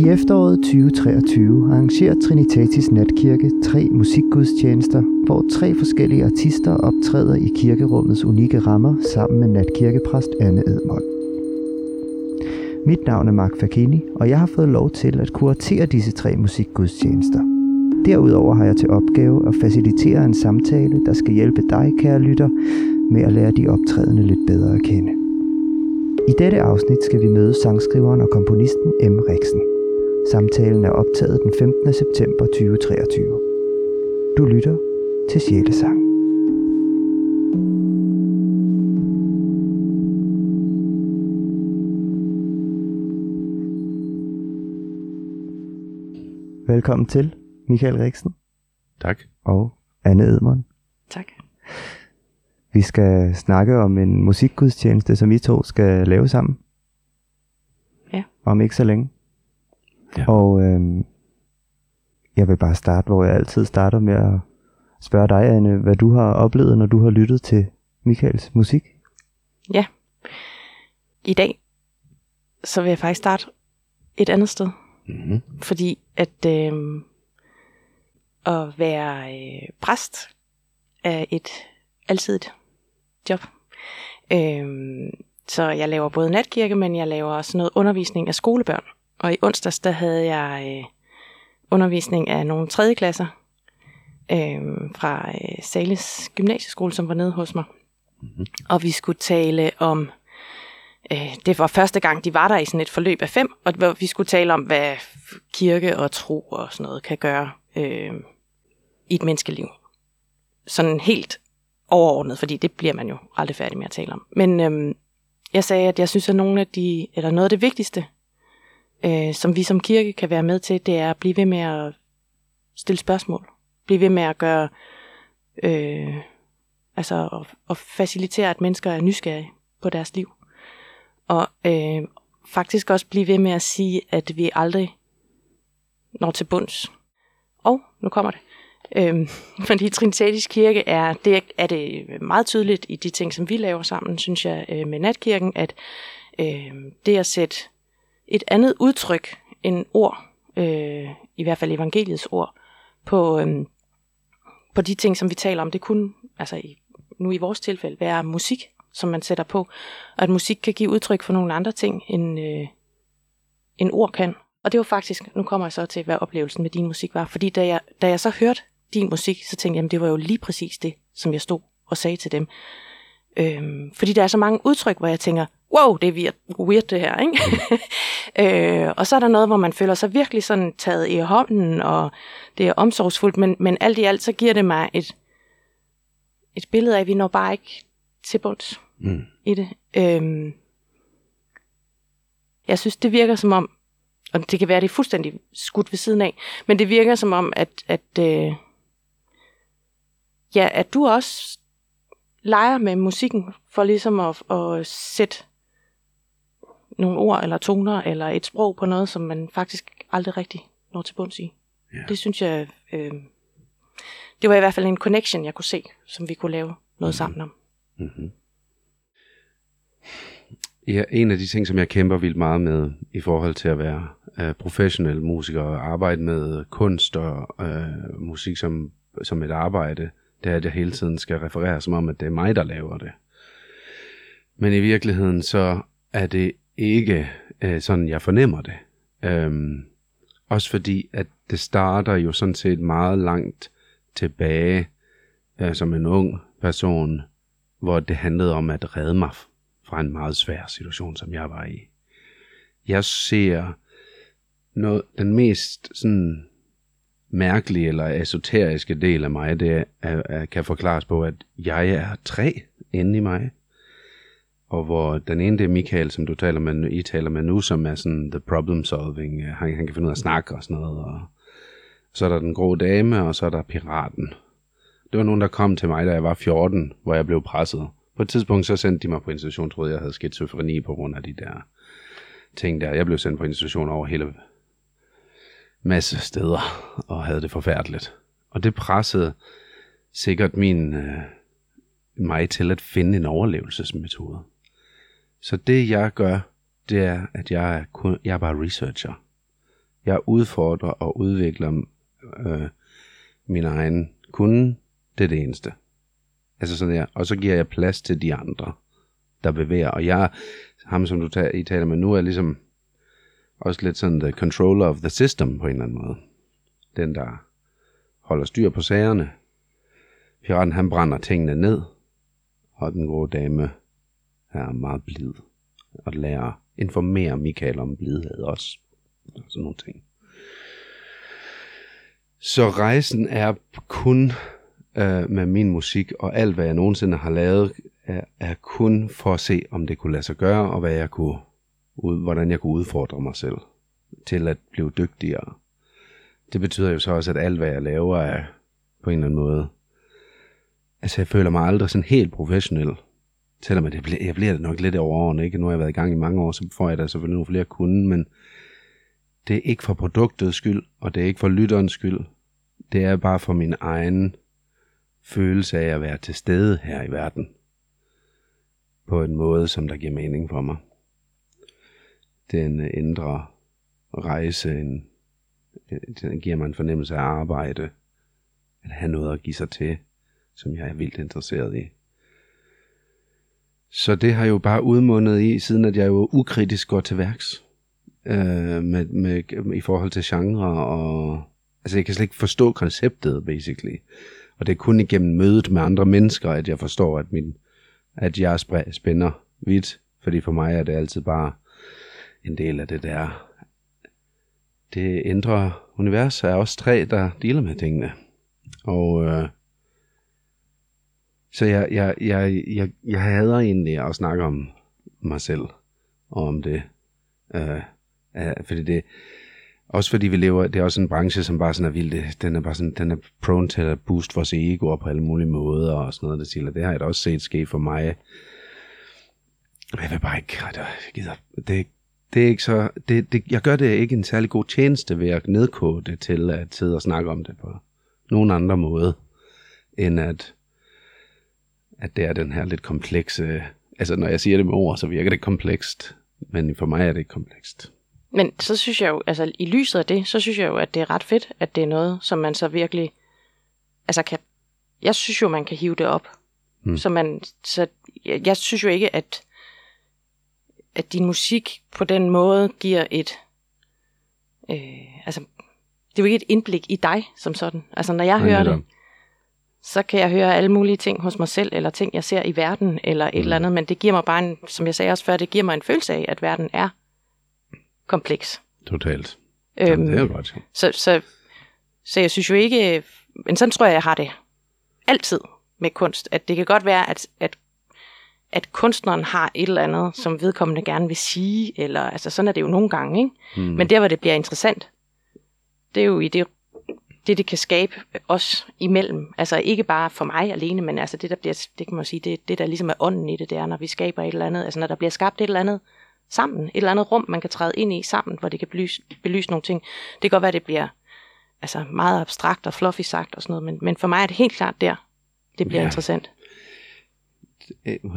I efteråret 2023 arrangerer Trinitatis Natkirke tre musikgudstjenester, hvor tre forskellige artister optræder i kirkerummets unikke rammer sammen med natkirkepræst Anne Edmond. Mit navn er Mark Fakini, og jeg har fået lov til at kuratere disse tre musikgudstjenester. Derudover har jeg til opgave at facilitere en samtale, der skal hjælpe dig, kære lytter, med at lære de optrædende lidt bedre at kende. I dette afsnit skal vi møde sangskriveren og komponisten M. Riksen. Samtalen er optaget den 15. september 2023. Du lytter til Sjælesang. Velkommen til Michael Riksen Tak. og Anne Edmond. Tak. Vi skal snakke om en musikgudstjeneste, som I to skal lave sammen. Ja. Om ikke så længe. Ja. Og øhm, jeg vil bare starte, hvor jeg altid starter med at spørge dig, Anne, hvad du har oplevet, når du har lyttet til Michaels musik. Ja. I dag, så vil jeg faktisk starte et andet sted. Mm-hmm. Fordi at øh, at være øh, præst er et altid et job. Øh, så jeg laver både natkirke, men jeg laver også noget undervisning af skolebørn. Og i onsdags, der havde jeg øh, undervisning af nogle tredje klasser øh, fra øh, Sales Gymnasieskole, som var nede hos mig. Mhm. Og vi skulle tale om, øh, det var første gang, de var der i sådan et forløb af fem, og hvor vi skulle tale om, hvad kirke og tro og sådan noget kan gøre øh, i et menneskeliv. Sådan helt overordnet, fordi det bliver man jo aldrig færdig med at tale om. Men øhm, jeg sagde, at jeg synes, at nogle af de, eller noget af det vigtigste, øh, som vi som kirke kan være med til, det er at blive ved med at stille spørgsmål. Blive ved med at gøre, øh, altså at, at facilitere, at mennesker er nysgerrige på deres liv. Og øh, faktisk også blive ved med at sige, at vi aldrig når til bunds. Og nu kommer det. Øhm, fordi Trinitatisk Kirke er det, er det meget tydeligt i de ting, som vi laver sammen, synes jeg, øh, med natkirken, at øh, det at sætte et andet udtryk end ord, øh, i hvert fald evangeliets ord, på, øh, på de ting, som vi taler om, det kunne, altså i, nu i vores tilfælde, være musik, som man sætter på, og at musik kan give udtryk for nogle andre ting, end, øh, end ord kan. Og det var faktisk, nu kommer jeg så til, hvad oplevelsen med din musik var, fordi da jeg, da jeg så hørte din musik, så tænkte jeg, jamen det var jo lige præcis det, som jeg stod og sagde til dem. Øhm, fordi der er så mange udtryk, hvor jeg tænker, wow, det er weird, weird det her, ikke? øh, og så er der noget, hvor man føler sig virkelig sådan taget i hånden, og det er omsorgsfuldt, men, men alt i alt, så giver det mig et, et billede af, at vi når bare ikke til bunds Mm. i det. Øhm, jeg synes, det virker som om, og det kan være, det er fuldstændig skudt ved siden af, men det virker som om, at, at, øh, ja, at du også leger med musikken, for ligesom at, at sætte nogle ord eller toner eller et sprog på noget, som man faktisk aldrig rigtig når til bunds i. Ja. Det synes jeg, øh, det var i hvert fald en connection, jeg kunne se, som vi kunne lave noget sammen om. Mm-hmm. Ja, en af de ting, som jeg kæmper vildt meget med i forhold til at være uh, professionel musiker og arbejde med kunst og uh, musik som, som et arbejde, det er, at jeg hele tiden skal referere som om, at det er mig, der laver det. Men i virkeligheden så er det ikke øh, sådan, jeg fornemmer det. Øhm, også fordi, at det starter jo sådan set meget langt tilbage øh, som en ung person, hvor det handlede om at redde mig fra en meget svær situation, som jeg var i. Jeg ser noget, den mest sådan mærkelige eller esoteriske del af mig, det er, er, kan forklares på, at jeg er tre inde i mig. Og hvor den ene, det er Michael, som du taler med, I taler med nu, som er sådan the problem solving. Øh, han, han kan finde ud af at snakke og sådan noget. Og så er der den grå dame, og så er der piraten. Det var nogen, der kom til mig, da jeg var 14, hvor jeg blev presset. På et tidspunkt så sendte de mig på institution, troede jeg havde skizofreni på grund af de der ting der. Jeg blev sendt på institution over hele masse steder, og havde det forfærdeligt. Og det pressede sikkert min, øh, mig til at finde en overlevelsesmetode. Så det jeg gør, det er, at jeg er, kun, jeg er bare researcher. Jeg udfordrer og udvikler øh, min egen kunde. Det er det eneste. Altså sådan der. Og så giver jeg plads til de andre, der bevæger. Og jeg, ham som du tager, I taler med nu, er ligesom også lidt sådan the controller of the system på en eller anden måde. Den, der holder styr på sagerne. Piraten, han brænder tingene ned, og den grå dame er meget blid og lærer informere Michael om blidhed også. Og sådan nogle ting. Så rejsen er kun øh, med min musik, og alt hvad jeg nogensinde har lavet, er, er kun for at se, om det kunne lade sig gøre, og hvad jeg kunne, ud, hvordan jeg kunne udfordre mig selv til at blive dygtigere. Det betyder jo så også, at alt hvad jeg laver er på en eller anden måde. Altså jeg føler mig aldrig sådan helt professionel. Selvom jeg bliver, jeg bliver det nok lidt over årene, ikke? Nu har jeg været i gang i mange år, så får jeg da selvfølgelig nogle flere kunder, men det er ikke for produktets skyld, og det er ikke for lytterens skyld. Det er bare for min egen følelse af at være til stede her i verden. På en måde, som der giver mening for mig. Den indre rejse, en, den giver mig en fornemmelse af arbejde, at have noget at give sig til, som jeg er vildt interesseret i. Så det har jo bare udmundet i, siden at jeg jo ukritisk går til værks øh, med, med, i forhold til genre, og altså jeg kan slet ikke forstå konceptet, basically. Og det er kun igennem mødet med andre mennesker, at jeg forstår, at, min, at jeg spænder vidt, fordi for mig er det altid bare en del af det der. Det indre univers er også tre, der dealer med tingene. Og øh, så jeg, jeg, jeg, jeg, jeg hader egentlig at snakke om mig selv og om det. Øh, øh, fordi det, også fordi vi lever, det er også en branche, som bare sådan er vild. Den er bare sådan, den er prone til at booste vores ego på alle mulige måder og sådan noget. Det, siger, det har jeg da også set ske for mig. Jeg vil bare ikke, jeg gider, det, det er ikke så, det, det, jeg gør det ikke en særlig god tjeneste ved at nedkode det til at sidde og snakke om det på nogen andre måde, end at at det er den her lidt komplekse... Altså, når jeg siger det med ord, så virker det komplekst. Men for mig er det ikke komplekst. Men så synes jeg jo, altså i lyset af det, så synes jeg jo, at det er ret fedt, at det er noget, som man så virkelig, altså kan, jeg synes jo, man kan hive det op. Hmm. Så man, så jeg, jeg synes jo ikke, at, at din musik på den måde giver et, øh, altså, det er jo ikke et indblik i dig som sådan. Altså når jeg Nej, hører det, så kan jeg høre alle mulige ting hos mig selv, eller ting, jeg ser i verden, eller et mm. eller andet, men det giver mig bare en, som jeg sagde også før, det giver mig en følelse af, at verden er kompleks. Totalt. Øhm, Jamen, det er godt. Så, så, så jeg synes jo ikke, men sådan tror jeg, jeg har det altid med kunst, at det kan godt være, at, at, at kunstneren har et eller andet, som vedkommende gerne vil sige, eller altså sådan er det jo nogle gange, ikke? Mm. Men der, hvor det bliver interessant, det er jo i det det, det kan skabe os imellem. Altså ikke bare for mig alene, men altså det, der bliver, det kan man sige, det, det der ligesom er ånden i det, det er, når vi skaber et eller andet, altså når der bliver skabt et eller andet sammen, et eller andet rum, man kan træde ind i sammen, hvor det kan belyse, belyse nogle ting. Det kan godt være, det bliver altså meget abstrakt og fluffy sagt og sådan noget, men, men for mig er det helt klart der, det bliver ja. interessant.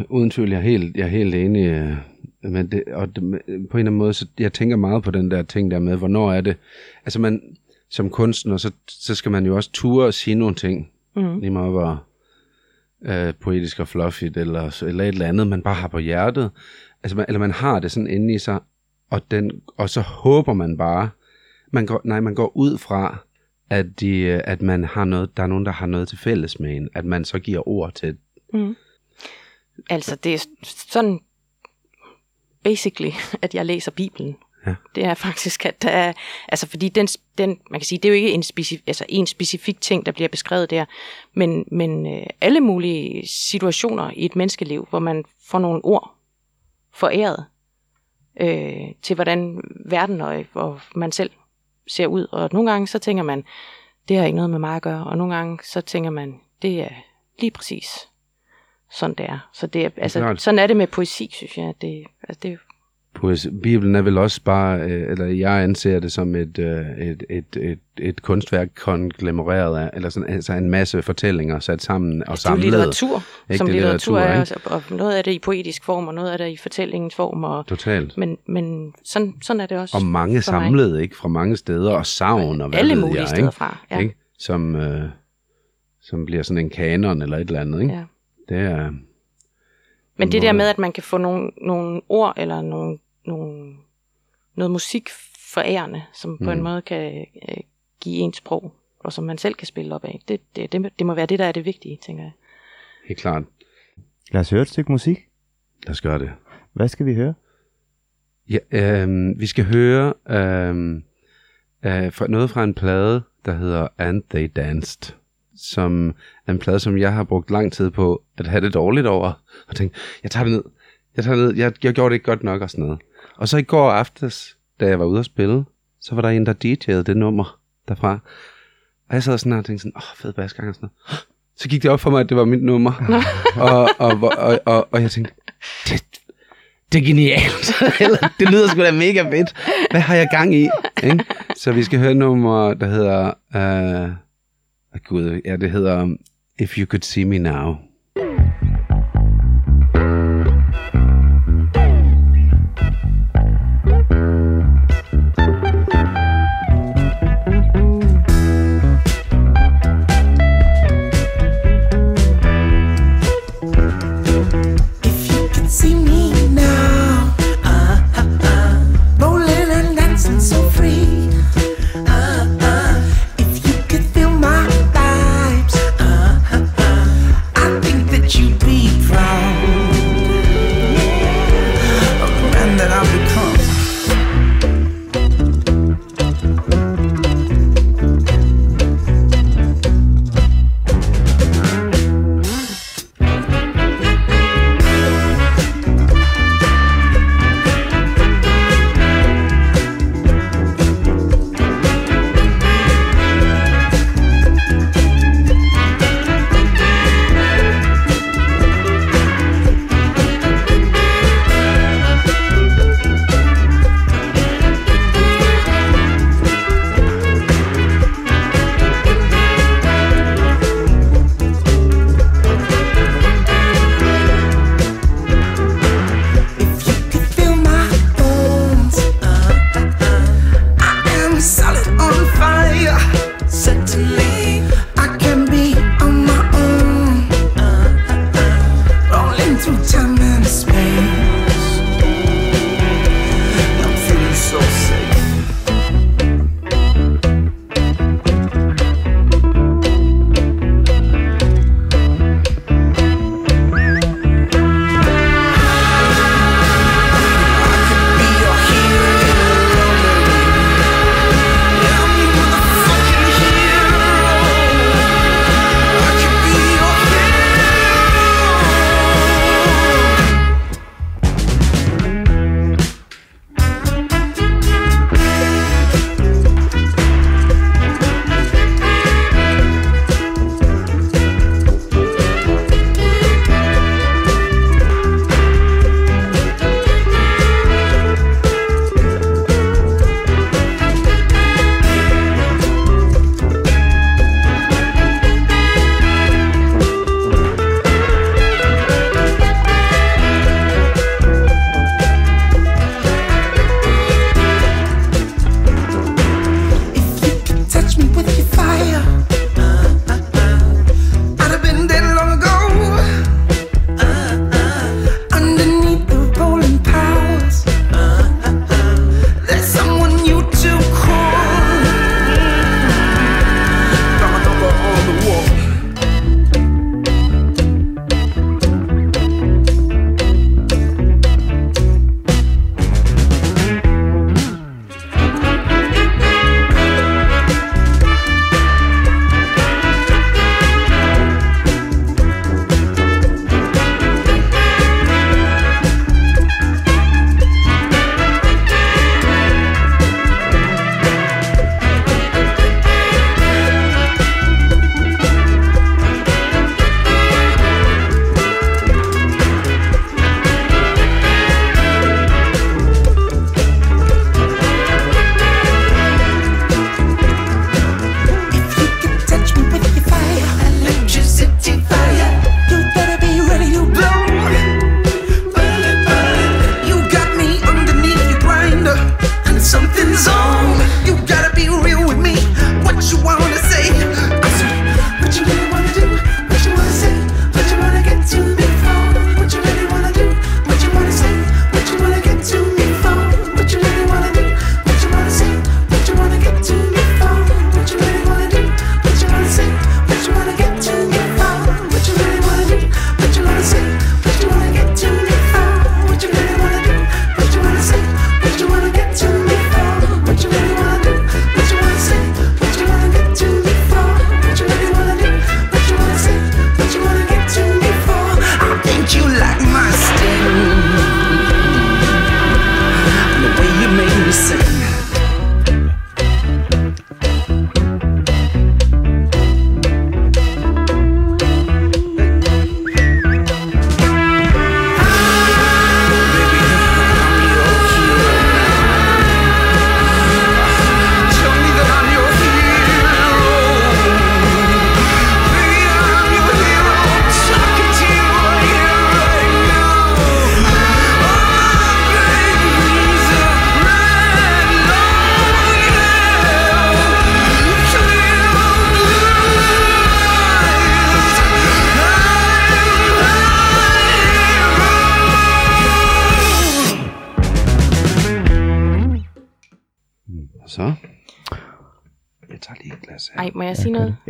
Uden tvivl, jeg er helt, jeg er helt enig. Øh, men det, og det, på en eller anden måde, så jeg tænker meget på den der ting der med, hvornår er det, altså man, som kunstner, så, så skal man jo også ture og sige nogle ting. Mm. Lige meget hvor øh, poetisk og fluffy, eller, eller et eller andet, man bare har på hjertet. Altså, man, eller man har det sådan inde i sig, og, den, og så håber man bare, man går, nej, man går ud fra, at, de, at man har noget, der er nogen, der har noget til fælles med en, at man så giver ord til. Mm. Altså, det er sådan basically, at jeg læser Bibelen. Ja. Det er faktisk, at der er, altså fordi den, den, man kan sige, det er jo ikke en, specif, altså en specifik ting, der bliver beskrevet der, men, men øh, alle mulige situationer i et menneskeliv, hvor man får nogle ord foræret øh, til, hvordan verden og, og man selv ser ud. Og nogle gange så tænker man, det har ikke noget med mig at gøre, og nogle gange så tænker man, det er lige præcis sådan det er. Så det er, altså, sådan er det med poesi, synes jeg. Det, altså, det poesi, Bibelen er vel også bare, øh, eller jeg anser det som et, øh, et, et, et, et kunstværk konglomereret af, eller sådan, altså en masse fortællinger sat sammen og Det er samlet. litteratur, Ikke? som Det er litteratur, litteratur, er, ikke? og, og noget af det i poetisk form, og noget af det i fortællingens form, og, Totalt. men, men sådan, sådan er det også Og mange samlet, ikke? Fra mange steder, og savn, og hvad Alle mulige jeg, steder ikke? fra. Ja. Ikke? Som, øh, som bliver sådan en kanon eller et eller andet, ikke? Ja. Det er... Men det måde. der med, at man kan få nogle, nogle ord eller nogle, nogle, noget musik forærende, som på en Mm. måde kan øh, give ens sprog, og som man selv kan spille op af, det, det, det, det må være det, der er det vigtige, tænker jeg. Helt klart. Lad os høre et stykke musik. Lad os gøre det. Hvad skal vi høre? Ja, øhm, vi skal høre øhm, øh, fra, noget fra en plade, der hedder And They Danced, som er en plade, som jeg har brugt lang tid på at have det dårligt over, og tænkte, jeg tager det ned, jeg tager det ned, jeg, jeg gjorde det ikke godt nok og sådan noget. Og så i går aftes, da jeg var ude at spille, så var der en, der DJ'ede det nummer derfra. Og jeg sad sådan og tænkte sådan, åh, oh, fed basgang og sådan noget. Så gik det op for mig, at det var mit nummer. og, og, og, og, og, jeg tænkte, det, det er genialt. Det lyder sgu da mega fedt. Hvad har jeg gang i? Ikke? Så vi skal høre nummer, der hedder... Uh, Gud, ja, det hedder If You Could See Me Now.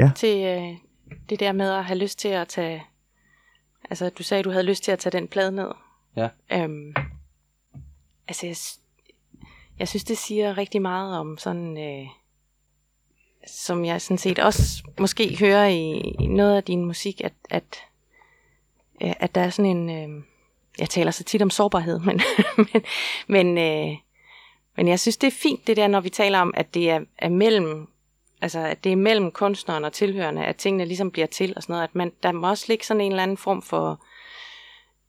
Ja, til øh, det der med at have lyst til at tage... Altså, du sagde, du havde lyst til at tage den plade ned. Ja. Øhm, altså, jeg, jeg synes, det siger rigtig meget om sådan... Øh, som jeg sådan set også måske hører i, i noget af din musik, at, at, at der er sådan en... Øh, jeg taler så tit om sårbarhed, men, men, men, øh, men jeg synes, det er fint, det der, når vi taler om, at det er, er mellem altså at det er mellem kunstneren og tilhørende, at tingene ligesom bliver til og sådan noget, at man, der må også ligge sådan en eller anden form for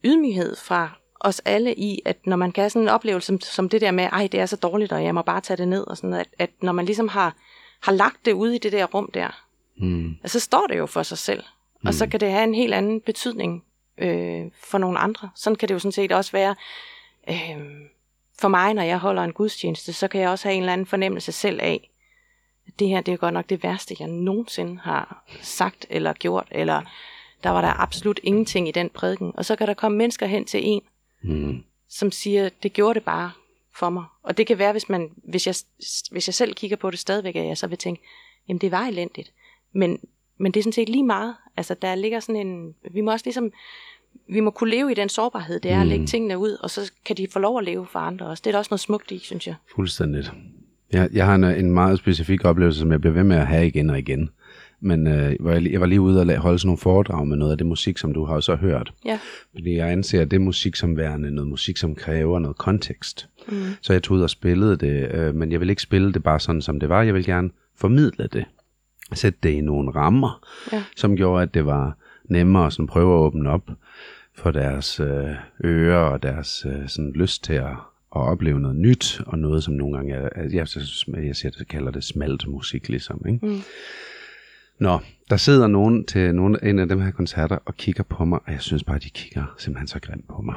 ydmyghed fra os alle i, at når man kan have sådan en oplevelse som, som det der med, ej, det er så dårligt, og jeg må bare tage det ned, og sådan noget, at, at når man ligesom har, har lagt det ude i det der rum der, Mm. så står det jo for sig selv. Og så kan det have en helt anden betydning øh, for nogle andre. Sådan kan det jo sådan set også være øh, for mig, når jeg holder en gudstjeneste, så kan jeg også have en eller anden fornemmelse selv af, det her det er godt nok det værste, jeg nogensinde har sagt eller gjort, eller der var der absolut ingenting i den prædiken. Og så kan der komme mennesker hen til en, Mm. som siger, det gjorde det bare for mig. Og det kan være, hvis, man, hvis, jeg, hvis jeg selv kigger på det stadigvæk, at jeg så vil tænke, jamen det var elendigt. Men, men det er sådan set lige meget. Altså der ligger sådan en, vi må også ligesom, vi må kunne leve i den sårbarhed, det er at lægge tingene ud, og så kan de få lov at leve for andre også. Det er der også noget smukt i, synes jeg. Fuldstændigt. Jeg, jeg har en, en meget specifik oplevelse, som jeg bliver ved med at have igen og igen. Men øh, hvor jeg, jeg var lige ude og holde sådan nogle foredrag med noget af det musik, som du har så hørt. Ja. Fordi jeg anser det musik som værende noget musik, som kræver noget kontekst. Mm. Så jeg tog ud og spillede det, øh, men jeg vil ikke spille det bare sådan, som det var. Jeg vil gerne formidle det. Sætte det i nogle rammer, Ja. som gjorde, at det var nemmere at sådan prøve at åbne op for deres øh, ører og deres øh, sådan lyst til at, at opleve noget nyt, og noget, som nogle gange er, er- jeg, jeg siger, jeg kalder det smalt musik, ligesom. Ikke? Mm. Nå, der sidder nogen til nogle, en af dem her koncerter og kigger på mig, og jeg synes bare, de kigger simpelthen så grimt på mig.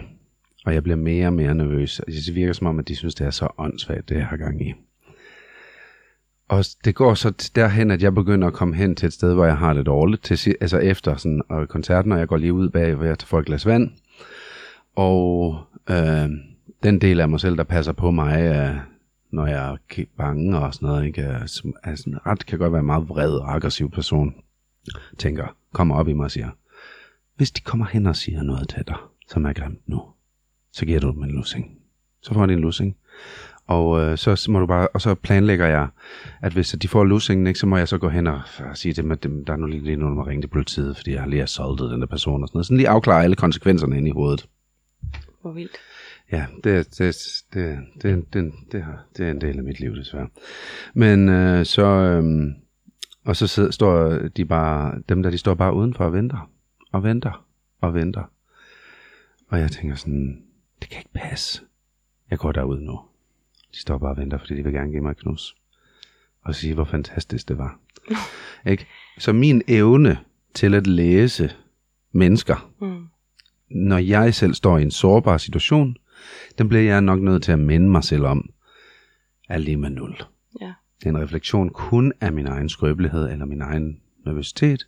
Og jeg bliver mere og mere nervøs. og Det virker som om, at de synes, det er så åndssvagt, det jeg har gang i. Og det går så derhen, at jeg begynder at komme hen til et sted, hvor jeg har det dårligt. Til, altså efter sådan, og koncerten, og jeg går lige ud bag, hvor jeg får et glas vand. Og øh, den del af mig selv, der passer på mig, når jeg er bange og sådan noget, ikke, er, som- er sådan ret, kan godt være en meget vred og aggressiv person, tænker, kommer op i mig og siger, hvis de kommer hen og siger noget til dig, som er grimt nu, så giver du dem en lussing. Så får de en lussing. Og øh, så må du bare, og så planlægger jeg, at hvis de får lussingen, ikke, så må jeg så gå hen og, og sige til dem, at dem, der er nu lige, lige nogen, der må ringe til politiet, fordi jeg har lige assaultet den der person og sådan noget. Sådan lige afklare alle konsekvenserne ind i hovedet. Hvor vildt. Ja, det, det, det, det, det, det, det er en del af mit liv, desværre. Men øh, så, øh, og så sidder, står de bare, dem der, de står bare udenfor og venter, og venter, og venter. Og jeg tænker sådan, det kan ikke passe. Jeg går derud nu. De står bare og venter, fordi de vil gerne give mig et knus. Og sige, hvor fantastisk det var. ikke? Så min evne til at læse mennesker, Mm. når jeg selv står i en sårbar situation, den bliver jeg nok nødt til at minde mig selv om, er lige med nul. Ja. Det er en refleksion kun af min egen skrøbelighed eller min egen nervøsitet,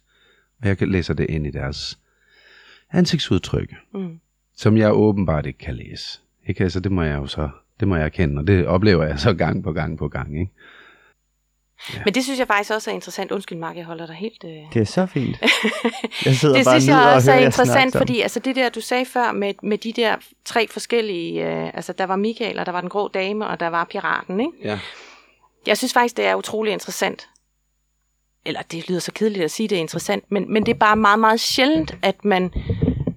og jeg kan læse det ind i deres ansigtsudtryk, Mm. som jeg åbenbart ikke kan læse. Ikke? Altså, det må jeg jo så, det må jeg erkende, og det oplever jeg så gang på gang på gang. Ikke? Men det synes jeg faktisk også er interessant. Undskyld, Mark, jeg holder dig helt... Øh... Det er så fint. Jeg sidder det bare synes jeg også er interessant, fordi altså det der, du sagde før med, med de der tre forskellige, øh, altså der var Michael, og der var den grå dame, og der var piraten, ikke? Ja. Jeg synes faktisk, det er utrolig interessant. Eller det lyder så kedeligt at sige, det er interessant, men, men det er bare meget, meget sjældent, at man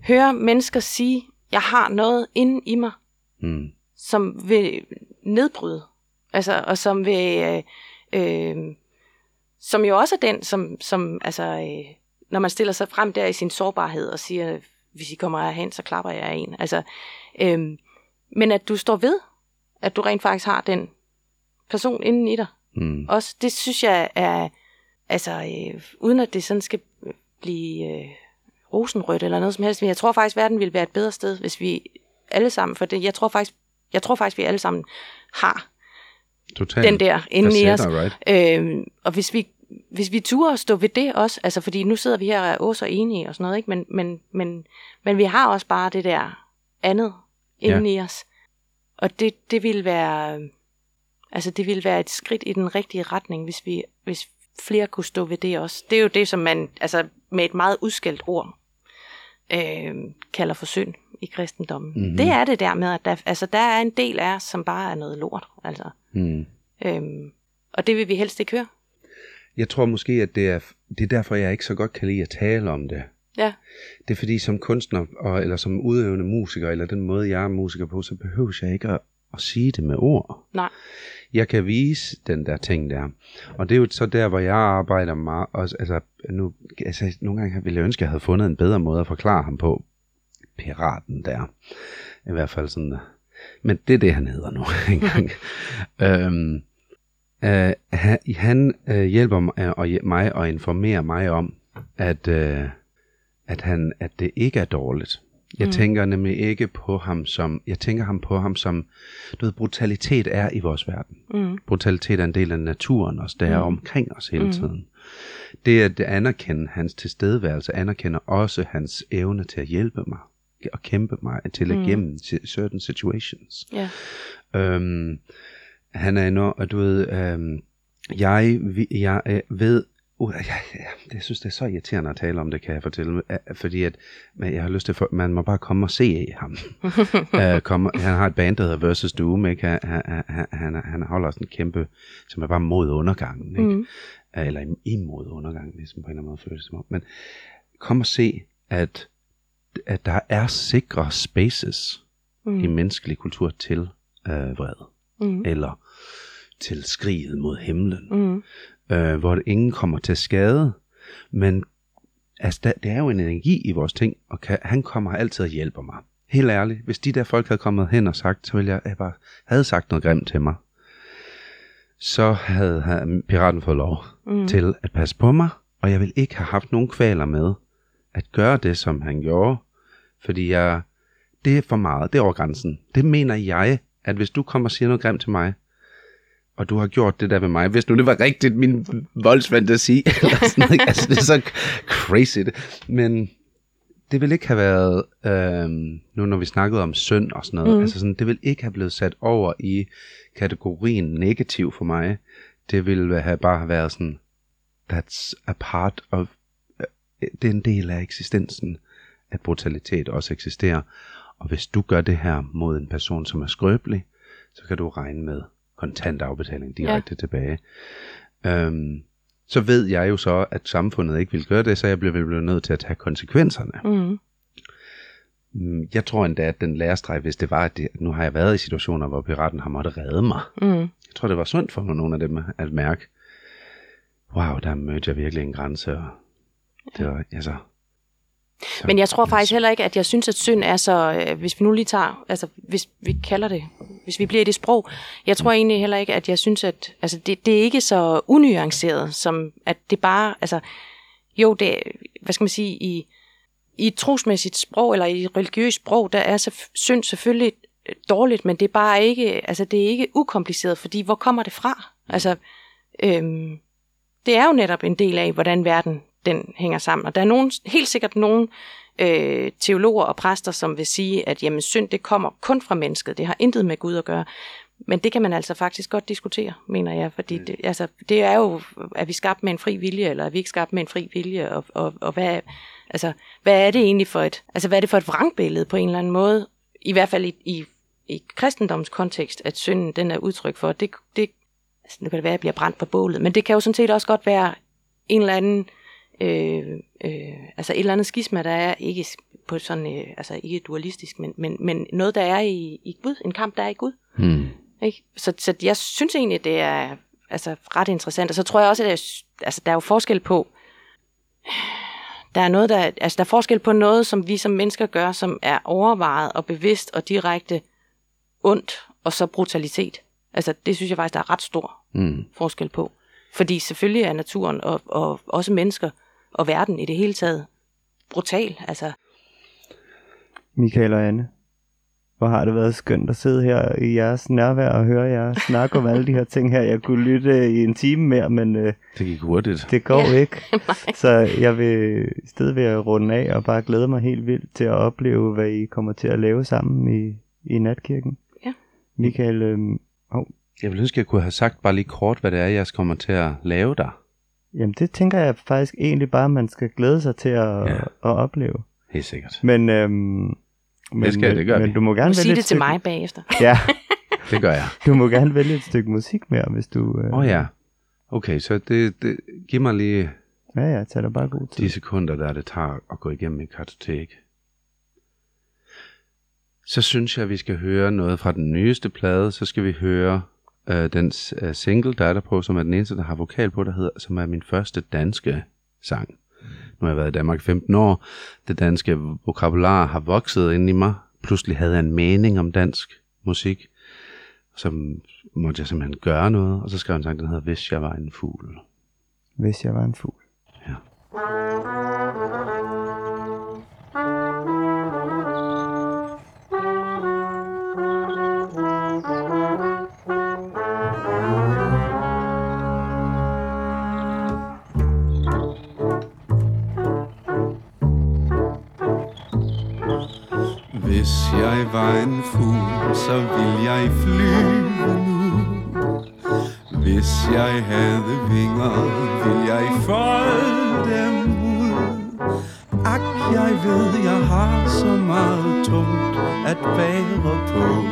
hører mennesker sige, jeg har noget inde i mig, Mm. som vil nedbryde. Altså, og som vil... Øh, øh, som jo også er den, som, som altså, øh, når man stiller sig frem der i sin sårbarhed og siger, hvis I kommer herhen, så klapper jeg af en. Altså, øh, men at du står ved, at du rent faktisk har den person inden i dig. Mm. Også, det synes jeg er, altså, øh, uden at det sådan skal blive øh, rosenrødt eller noget som helst, men jeg tror faktisk, verden ville være et bedre sted, hvis vi alle sammen, for det, jeg tror faktisk, jeg tror faktisk, vi alle sammen har Totalt. den der inde i os. Right? Øhm, og hvis vi, hvis vi turer stå ved det også, altså fordi nu sidder vi her og er også enige og sådan noget, ikke? Men, men, men, men vi har også bare det der andet inde ja. i os. Og det, det vil være, altså det vil være et skridt i den rigtige retning, hvis vi, hvis, flere kunne stå ved det også. Det er jo det, som man altså, med et meget udskældt ord øh, kalder for synd i kristendommen. Mm-hmm. Det er det der med, at der, altså, der er en del af os, som bare er noget lort. Altså. Mm. Øhm, og det vil vi helst ikke høre. Jeg tror måske, at det er, det er derfor, jeg ikke så godt kan lide at tale om det. Ja. Det er fordi, som kunstner, og, eller som udøvende musiker, eller den måde, jeg er musiker på, så behøver jeg ikke at, at sige det med ord. Nej. Jeg kan vise den der ting der. Og det er jo så der, hvor jeg arbejder meget. Også, altså, nu, altså, nogle gange ville jeg ønske, at jeg havde fundet en bedre måde at forklare ham på. Piraten der. I hvert fald sådan. Men det er det, han hedder nu engang. øhm, øh, han øh, hjælper mig, og mig og informerer mig om, at, øh, at, han, at det ikke er dårligt. Jeg mm. tænker nemlig ikke på ham som, jeg tænker ham på ham som, du ved, brutalitet er i vores verden. Mm. Brutalitet er en del af naturen også, der mm. er omkring os hele Mm. tiden. Det at anerkende hans tilstedeværelse, anerkender også hans evne til at hjælpe mig, og kæmpe mig til at Mm. gennem certain situations. Ja. Øhm, han er enorm, og du ved, øhm, jeg, vi- jeg øh, ved, uh, jeg, jeg, jeg synes, det er så irriterende at tale om det, kan jeg fortælle, øh, fordi at, men jeg har lyst til, at man må bare komme og se ham. øh, komme, han har et band, der hedder Versus Doom, ikke? Han, han, han, han, han holder sådan en kæmpe, som er bare mod undergangen, ikke? Mm. Øh, eller imod undergangen, ligesom på en eller anden måde føles det som om. Men kom og se, at, at der er sikre spaces Mm. i menneskelig kultur til øh, vrede Mm. eller til skriget mod himlen, Mm. øh, hvor det ingen kommer til skade, men altså, der, det er jo en energi i vores ting, og kan, han kommer altid og hjælper mig. Helt ærligt, hvis de der folk havde kommet hen og sagt, så ville jeg, jeg bare havde sagt noget grimt til mig, så havde han, piraten fået lov Mm. til at passe på mig, og jeg vil ikke have haft nogen kvaler med at gøre det, som han gjorde, fordi jeg, det er for meget, det er over grænsen. Det mener jeg, at hvis du kommer og siger noget grimt til mig, og du har gjort det der ved mig, hvis nu det var rigtigt min voldsfantasi, eller sådan noget, altså det er så crazy, det. men det ville ikke have været, øhm, nu når vi snakkede om synd og sådan noget, Mm. altså sådan, det ville ikke have blevet sat over i kategorien negativ for mig. Det ville have bare været sådan, that's a part of, øh, det er en del af eksistensen, at brutalitet også eksisterer. Og hvis du gør det her mod en person, som er skrøbelig, så kan du regne med kontant afbetaling direkte ja. tilbage. Øhm, så ved jeg jo så, at samfundet ikke vil gøre det, så jeg bliver vel nødt til at tage konsekvenserne. Mm. Mm, Jeg tror endda, at den lærestreg, hvis det var, at det, nu har jeg været i situationer, hvor piraten har måttet redde mig. Mm. Jeg tror, det var sundt for nogle af dem at mærke, wow, der mødte jeg virkelig en grænse, og det var, altså... Så, Men jeg tror faktisk heller ikke, at jeg synes, at synd er så, øh, hvis vi nu lige tager, altså hvis vi kalder det, hvis vi bliver i det sprog, jeg tror egentlig heller ikke, at jeg synes, at altså, det, det er ikke så unuanceret, som at det bare, altså jo, det, hvad skal man sige, i, i et trosmæssigt sprog, eller i et religiøst sprog, der er så, synd selvfølgelig øh, dårligt, men det er bare ikke, altså det er ikke ukompliceret, fordi hvor kommer det fra? Altså, øhm, det er jo netop en del af, hvordan verden den hænger sammen. Og der er nogen, helt sikkert nogle øh, teologer og præster, som vil sige, at jamen, synd det kommer kun fra mennesket. Det har intet med Gud at gøre. Men det kan man altså faktisk godt diskutere, mener jeg. Fordi det, altså, det er jo, er vi skabt med en fri vilje, eller er vi ikke skabt med en fri vilje? Og, og, og hvad, altså, hvad er det egentlig for et, altså, hvad er det for et vrangbillede på en eller anden måde? I hvert fald i, i, i kristendoms kontekst, at synden den er udtryk for. Det, det, altså, nu kan det være, at jeg bliver brændt på bålet, men det kan jo sådan set også godt være en eller anden øh, øh, altså et eller andet skisma, der er ikke på sådan, øh, altså ikke dualistisk, men, men, men noget, der er i, i Gud, en kamp, der er i Gud. Hmm. Ikke? Så, så jeg synes egentlig, det er altså, ret interessant. Og så tror jeg også, at jeg, altså, der er jo forskel på, der er, noget, der, altså, der er forskel på noget, som vi som mennesker gør, som er overvejet og bevidst og direkte ondt, og så brutalitet. Altså, det synes jeg faktisk, der er ret stor Hmm. forskel på. Fordi selvfølgelig er naturen og, og også mennesker og verden i det hele taget brutal. Altså, Michael og Anne, hvor har det været skønt at sidde her i jeres nærvær og høre jer snakke om alle de her ting her. Jeg kunne lytte i en time mere, men øh, Det gik hurtigt. det går Ja. ikke. Så jeg vil i stedet ved at runde af og bare glæde mig helt vildt til at opleve, hvad I kommer til at lave sammen i, i natkirken. Ja. Michael, øh, Jeg ville ønske, at jeg kunne have sagt bare lige kort, hvad det er, jeg kommer til at lave der. Jamen, det tænker jeg faktisk egentlig bare, man skal glæde sig til at, Ja. at opleve. Helt sikkert. Men, øhm, men, Det skal- det gør men vi. du må Du gerne sige vælge det et til mig bagefter. Ja, Det gør jeg. du må gerne vælge et stykke musik mere, hvis du... Øh, Åh oh, ja. Okay, så det, det, giv mig lige Ja, ja, tag dig bare god tid. de sekunder, der det tager at gå igennem et kartotek. Så synes jeg, at vi skal høre noget fra den nyeste plade. Så skal vi høre øh, den øh, single, der er der på, som er den eneste, der har vokal på, der hedder, som er min første danske sang. Nu har jeg været i Danmark i 15 år. Det danske vokabular har vokset ind i mig. Pludselig havde jeg en mening om dansk musik. Så måtte jeg simpelthen gøre noget. Og så skrev jeg en sang, den hedder Hvis jeg var en fugl. Hvis jeg var en fugl. Ja. Hvis jeg var en fugl, så ville jeg flyve nu. Hvis jeg havde vinger, ville jeg folde dem ud. Ak, jeg ved, jeg har så meget tungt at bære på,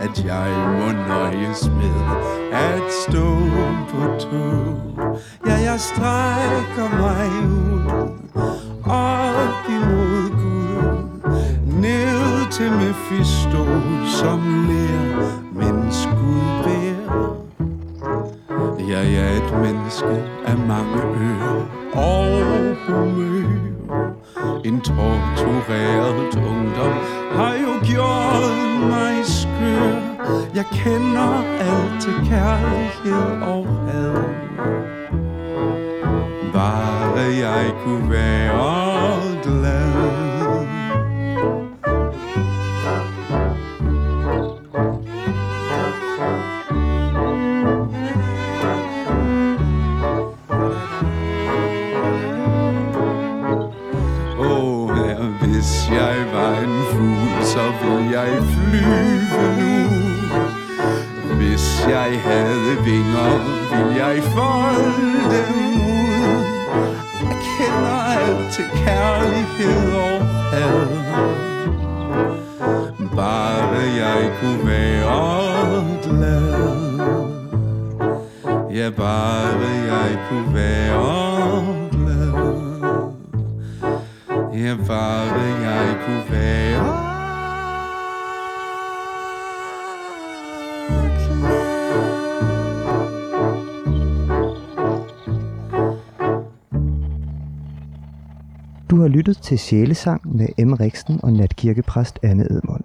at jeg må nøjes med at stå på to Ja, jeg strækker mig ud og til Mephisto, som lærer, men Gud bærer. Jeg er et menneske af mange ører og humør. En tortureret ungdom har jo gjort mig skør. Jeg kender alt til kærlighed og had. Bare jeg kunne være glad. Så vil jeg flyve nu. Hvis jeg havde vinger, ville jeg folde dem ud. Jeg kender alt til kærlighed og had. Bare jeg kunne være glad. Ja, bare jeg kunne være glad. Ja, bare jeg kunne være Du har lyttet til Sjælesang med M. Riksen og natkirkepræst Anne Edmund.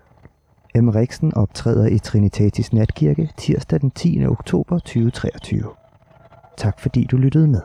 M. Riksen optræder i Trinitatis Natkirke tirsdag den 10. oktober 2023. Tak fordi du lyttede med.